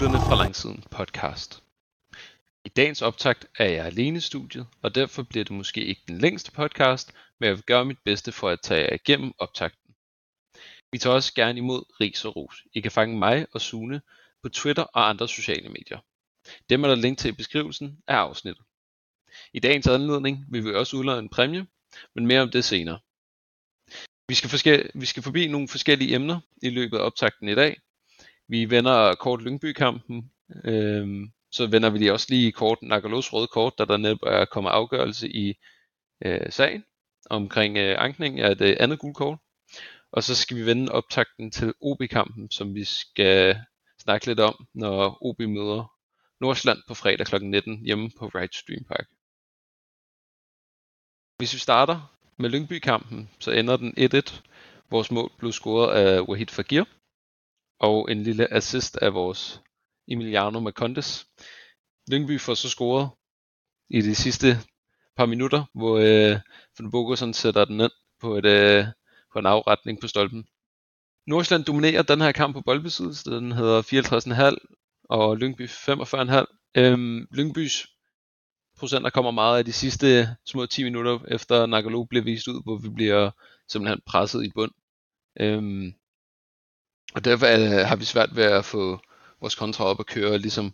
Gutterne fra Langsiden podcast. I dagens optakt er jeg alene i studiet, og derfor bliver det måske ikke den længste podcast, men jeg vil gøre mit bedste for at tage jer igennem optakten. Vi tager også gerne imod ris og ros. I kan fange mig og Sune på Twitter og andre sociale medier. Dem er der link til i beskrivelsen af afsnittet. I dagens anledning vil vi også udlade en præmie, men mere om det senere. Vi skal, forske- vi skal forbi nogle forskellige emner i løbet af optakten i dag. Vi vender kort Lyngby-kampen, øhm, så vender vi lige også lige kort Nagalos røde kort, da der netop er kommet afgørelse i øh, sagen omkring øh, ankning af det andet gule kort. Og så skal vi vende optakten til OB-kampen, som vi skal snakke lidt om, når OB møder Nordsjælland på fredag kl. 19 hjemme på Right Stream Park. Hvis vi starter med Lyngby-kampen, så ender den 1-1. Vores mål blev scoret af Wahid Fagir, og en lille assist af vores Emiliano Macondes. Lyngby får så scoret i de sidste par minutter, hvor øh, Van Bogerson sætter den ind på, et, øh, på en afretning på stolpen. Nordsjælland dominerer den her kamp på boldbesiddelse. Den hedder 54,5 og Lyngby 45,5. Øhm, Lyngbys procenter kommer meget af de sidste små 10 minutter efter Nagalo bliver vist ud, hvor vi bliver simpelthen presset i bund. Øhm, og derfor er, øh, har vi svært ved at få vores kontra op at køre, ligesom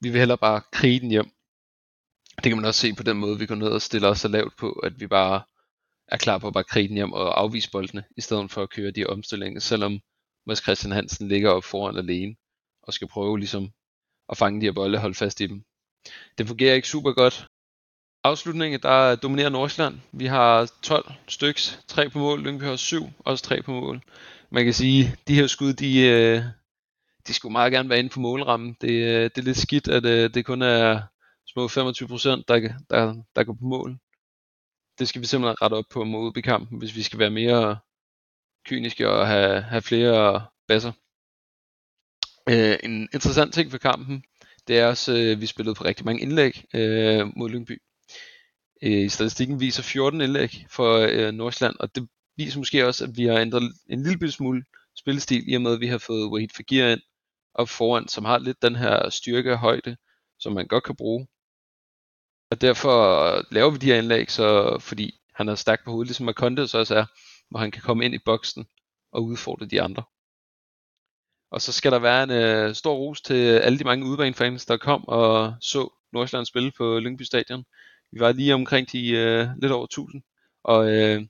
vi vil hellere bare krige den hjem. Det kan man også se på den måde, vi går ned og stiller os så lavt på, at vi bare er klar på at bare krige den hjem og afvise boldene, i stedet for at køre de omstillinger, selvom Mads Christian Hansen ligger op foran alene, og skal prøve ligesom at fange de her bolde og holde fast i dem. Det fungerer ikke super godt. Afslutningen, der dominerer Nordsjælland. Vi har 12 styks, 3 på mål, Lyngby har 7, også 3 på mål. Man kan sige, de her skud, de, øh, de skulle meget gerne være inde på målrammen. Det, øh, det er lidt skidt, at øh, det kun er små 25 procent, der, der, der går på mål. Det skal vi simpelthen rette op på mod i kampen, hvis vi skal være mere kyniske og have, have flere basser. Øh, en interessant ting for kampen, det er også, at øh, vi spillede på rigtig mange indlæg øh, mod Lyngby. Øh, statistikken viser 14 indlæg for øh, Nordsjælland, og det viser måske også, at vi har ændret en lille smule spillestil, i og med at vi har fået Wahid Fagir ind op foran, som har lidt den her styrke og højde, som man godt kan bruge. Og derfor laver vi de her indlæg, så, fordi han er stærk på hovedet, ligesom Makonde så også er, hvor han kan komme ind i boksen og udfordre de andre. Og så skal der være en øh, stor ros til alle de mange udbanefans, der kom og så Nordsjælland spille på Lyngby Stadion. Vi var lige omkring de øh, lidt over 1000. Og, øh,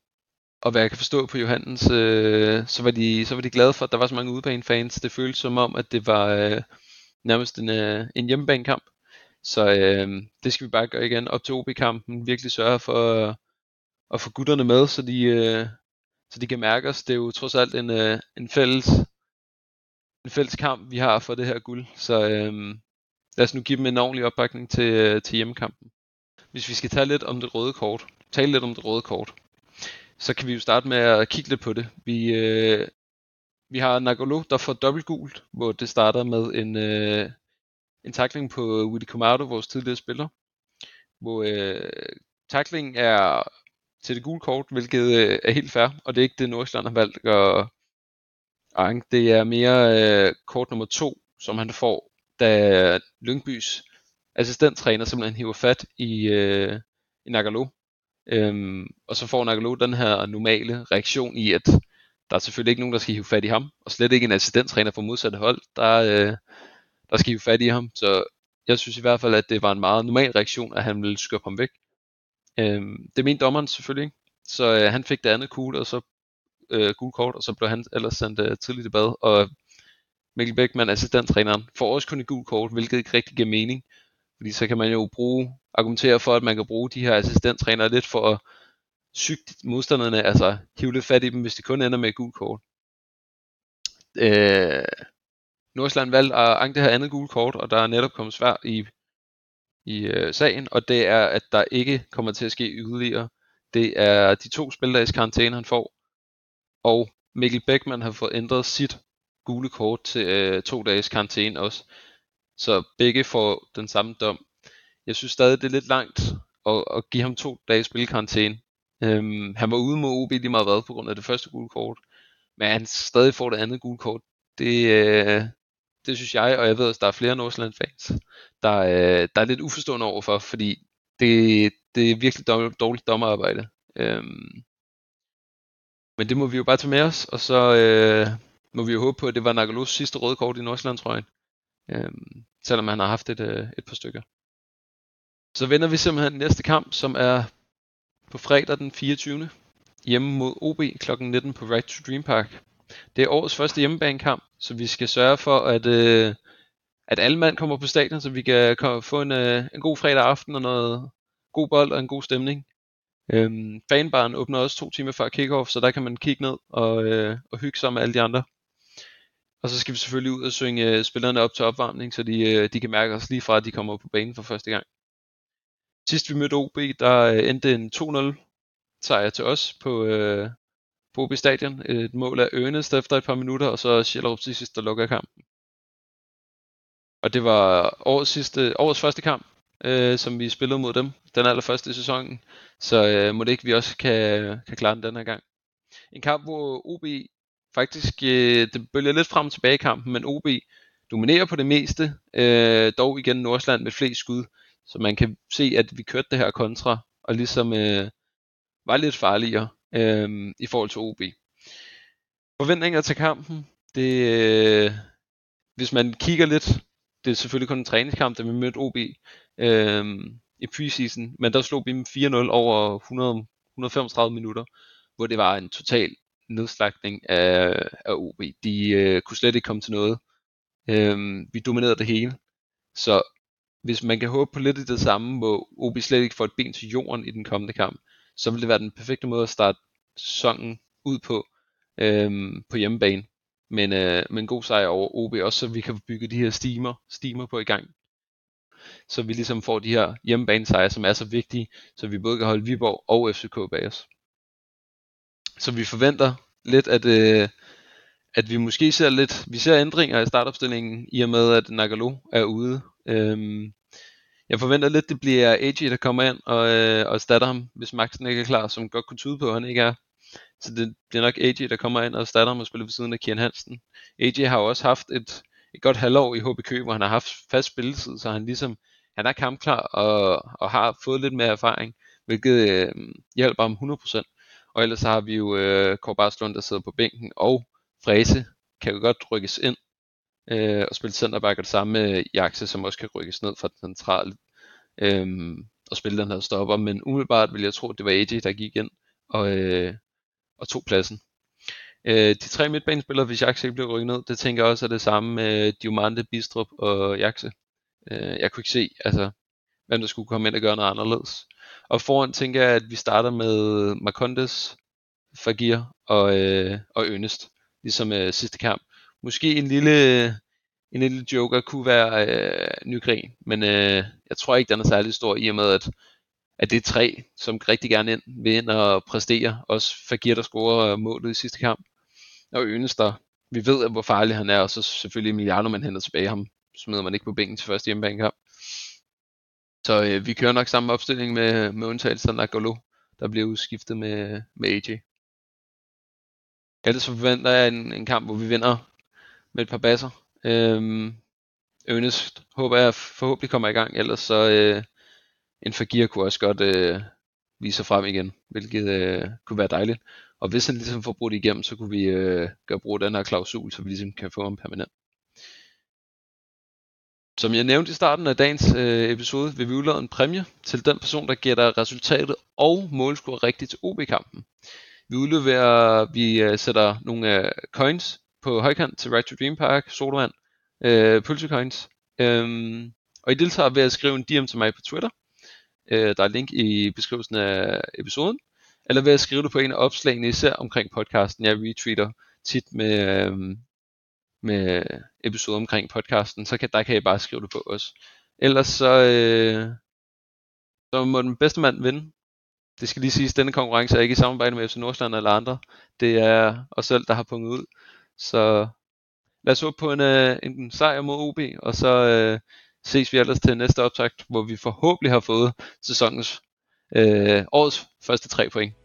og hvad jeg kan forstå på Johannes, øh, så, var de, så var de glade for, at der var så mange udbanefans. Det føltes som om, at det var øh, nærmest en, øh, en hjemmebanekamp. Så øh, det skal vi bare gøre igen op til OB-kampen. Virkelig sørge for at, at få gutterne med, så de, øh, så de kan mærke os. Det er jo trods alt en, øh, en fælles en fælles kamp, vi har for det her guld. Så øh, lad os nu give dem en ordentlig opbakning til, øh, til hjemmekampen. Hvis vi skal tale lidt om det røde kort, tale lidt om det røde kort, så kan vi jo starte med at kigge lidt på det. Vi, øh, vi har Nagolo, der får dobbelt gult, hvor det starter med en, øh, en tackling på Willy Comardo, vores tidligere spiller, hvor øh, tackling er til det gule kort, hvilket øh, er helt fair, og det er ikke det, Nordsjælland har valgt at anke. Det er mere øh, kort nummer to, som han får, da Lyngbys assistenttræner simpelthen hiver fat i, øh, i Nagalo. Øhm, og så får Nagalo den her normale reaktion i, at der er selvfølgelig ikke nogen, der skal hive fat i ham, og slet ikke en assistenttræner fra modsatte hold, der, øh, der skal hive fat i ham. Så jeg synes i hvert fald, at det var en meget normal reaktion, at han ville skubbe ham væk. Øhm, det mente dommeren selvfølgelig ikke. Så øh, han fik det andet kugle, og så øh, gul kort, og så blev han ellers sendt øh, tidligt i bad. Og Mikkel Beckmann, assistenttræneren, får også kun et gul kort, hvilket ikke rigtig giver mening. Fordi så kan man jo bruge, argumentere for, at man kan bruge de her assistenttrænere lidt for at syge modstanderne, altså hive lidt fat i dem, hvis de kun ender med et gult kort. Øh, Nordsjælland valgte at anke det her andet gule kort, og der er netop kommet svær i, i øh, sagen, og det er, at der ikke kommer til at ske yderligere. Det er de to spildags karantæne, han får, og Mikkel Beckmann har fået ændret sit gule kort til øh, to dages karantæne også. Så begge får den samme dom. Jeg synes stadig, det er lidt langt at, at give ham to dages spilkarantæne. Øhm, han var ude mod OB lige meget hvad på grund af det første gule kort. Men han stadig får det andet gule kort. Det, øh, det synes jeg, og jeg ved, at der er flere Nordsjælland-fans, der, øh, der er lidt uforstående overfor, fordi det, det er virkelig dårligt dommerarbejde. Øhm, men det må vi jo bare tage med os, og så øh, må vi jo håbe på, at det var Nagalos sidste røde kort i Nordsjælland, øhm, selvom han har haft et, øh, et par stykker. Så vender vi simpelthen næste kamp, som er på fredag den 24. hjemme mod OB kl. 19 på Right to Dream Park. Det er årets første hjemmebanekamp, så vi skal sørge for, at, øh, at alle mand kommer på stadion, så vi kan få en, øh, en god fredag aften og noget god bold og en god stemning. Øhm, fanbaren åbner også to timer før kickoff, så der kan man kigge ned og, øh, og hygge sig med alle de andre. Og så skal vi selvfølgelig ud og synge øh, spillerne op til opvarmning, så de, øh, de kan mærke os lige fra, at de kommer på banen for første gang. Sidst vi mødte OB, der øh, endte en 2-0 sejr til os på, øh, på OB Stadion. Et mål af Ernest efter et par minutter, og så Sjællerup til sidst, der lukker kampen. Og det var årets, sidste, årets første kamp, øh, som vi spillede mod dem, den allerførste i sæsonen. Så øh, må det ikke vi også kan, kan klare den den her gang. En kamp, hvor OB faktisk, øh, det bølger lidt frem og tilbage i kampen, men OB dominerer på det meste, øh, dog igen Nordsland med flest skud. Så man kan se, at vi kørte det her kontra, og ligesom øh, var lidt farligere øh, i forhold til OB. Forventninger til kampen, det, øh, hvis man kigger lidt, det er selvfølgelig kun en træningskamp, da vi mødte OB øh, i preseason, men der slog vi dem 4-0 over 100, 135 minutter, hvor det var en total nedslagning af, af OB. De øh, kunne slet ikke komme til noget. Øh, vi dominerede det hele. Så hvis man kan håbe på lidt i det samme, hvor OB slet ikke får et ben til jorden i den kommende kamp, så vil det være den perfekte måde at starte sæsonen ud på øh, på hjemmebane. Men, øh, men en god sejr over OB, også så vi kan bygge de her stimer, stimer på i gang. Så vi ligesom får de her hjemmebane sejre, som er så vigtige, så vi både kan holde Viborg og FCK bag os. Så vi forventer lidt, at, øh, at vi måske ser lidt, vi ser ændringer i startopstillingen, i og med at Nagalo er ude. Øhm, jeg forventer lidt, det bliver AJ, der kommer ind og, øh, og starter ham, hvis Maxen ikke er klar, som godt kunne tyde på, at han ikke er. Så det bliver nok AJ, der kommer ind og starter ham og spiller ved siden af Kian Hansen. AJ har jo også haft et, et godt halvår i HB hvor han har haft fast spilletid, så han ligesom, han er kampklar og, og har fået lidt mere erfaring, hvilket øh, hjælper ham 100%. Og ellers så har vi jo øh, Kåre Barslund, der sidder på bænken, og Fræse kan jo godt rykkes ind øh, og spille centerback, og det samme med Jakse, som også kan rykkes ned fra den centrale øh, og spille den her stopper, men umiddelbart vil jeg tro, at det var AJ, der gik ind og, øh, og tog pladsen. Øh, de tre midtbanespillere, hvis Jakse ikke blev rykket ned, det tænker jeg også er det samme med Diomande, Bistrup og Jakse. Øh, jeg kunne ikke se, altså, hvem der skulle komme ind og gøre noget anderledes. Og foran tænker jeg, at vi starter med Marcondes, Fagir og, øh, og Ønest, ligesom øh, sidste kamp. Måske en lille, en lille joker kunne være øh, Nygren, men øh, jeg tror ikke, den er særlig stor i og med, at, at det er tre, som rigtig gerne ind, vil ind og præstere. Også Fagir, der scorer øh, målet i sidste kamp. Og Ønest, der vi ved, hvor farlig han er, og så selvfølgelig Emiliano, man henter tilbage ham, smider man ikke på bænken til første hjemmebanekamp. Så øh, vi kører nok samme opstilling med, med undtagelsen af Nagolo, der bliver udskiftet med, med AJ. Ellers forventer jeg en, en kamp, hvor vi vinder med et par basser. Øhm, Ernest håber jeg forhåbentlig kommer i gang, ellers så øh, en Fagir kunne også godt øh, vise sig frem igen, hvilket øh, kunne være dejligt. Og hvis han ligesom får brugt igennem, så kunne vi øh, gøre brug af den her klausul, så vi ligesom kan få ham permanent. Som jeg nævnte i starten af dagens øh, episode, vil vi udlade en præmie til den person, der gætter resultatet og målscore rigtigt til OB-kampen. Vi udleverer, vi øh, sætter nogle øh, coins på højkant til Right to Dream Park, sodavand, øh, pølsecoins. Øhm, og I deltager ved at skrive en DM til mig på Twitter. Øh, der er link i beskrivelsen af episoden. Eller ved at skrive det på en af opslagene, især omkring podcasten. Jeg retweeter tit med, øh, med episode omkring podcasten, så kan, der kan I bare skrive det på os. Ellers så, øh, så må den bedste mand vinde. Det skal lige siges, at denne konkurrence er ikke i samarbejde med FC Nordsjælland eller andre. Det er os selv, der har punget ud. Så lad os håbe på en, øh, en sejr mod OB, og så øh, ses vi ellers til næste optakt, hvor vi forhåbentlig har fået sæsonens øh, årets første tre point.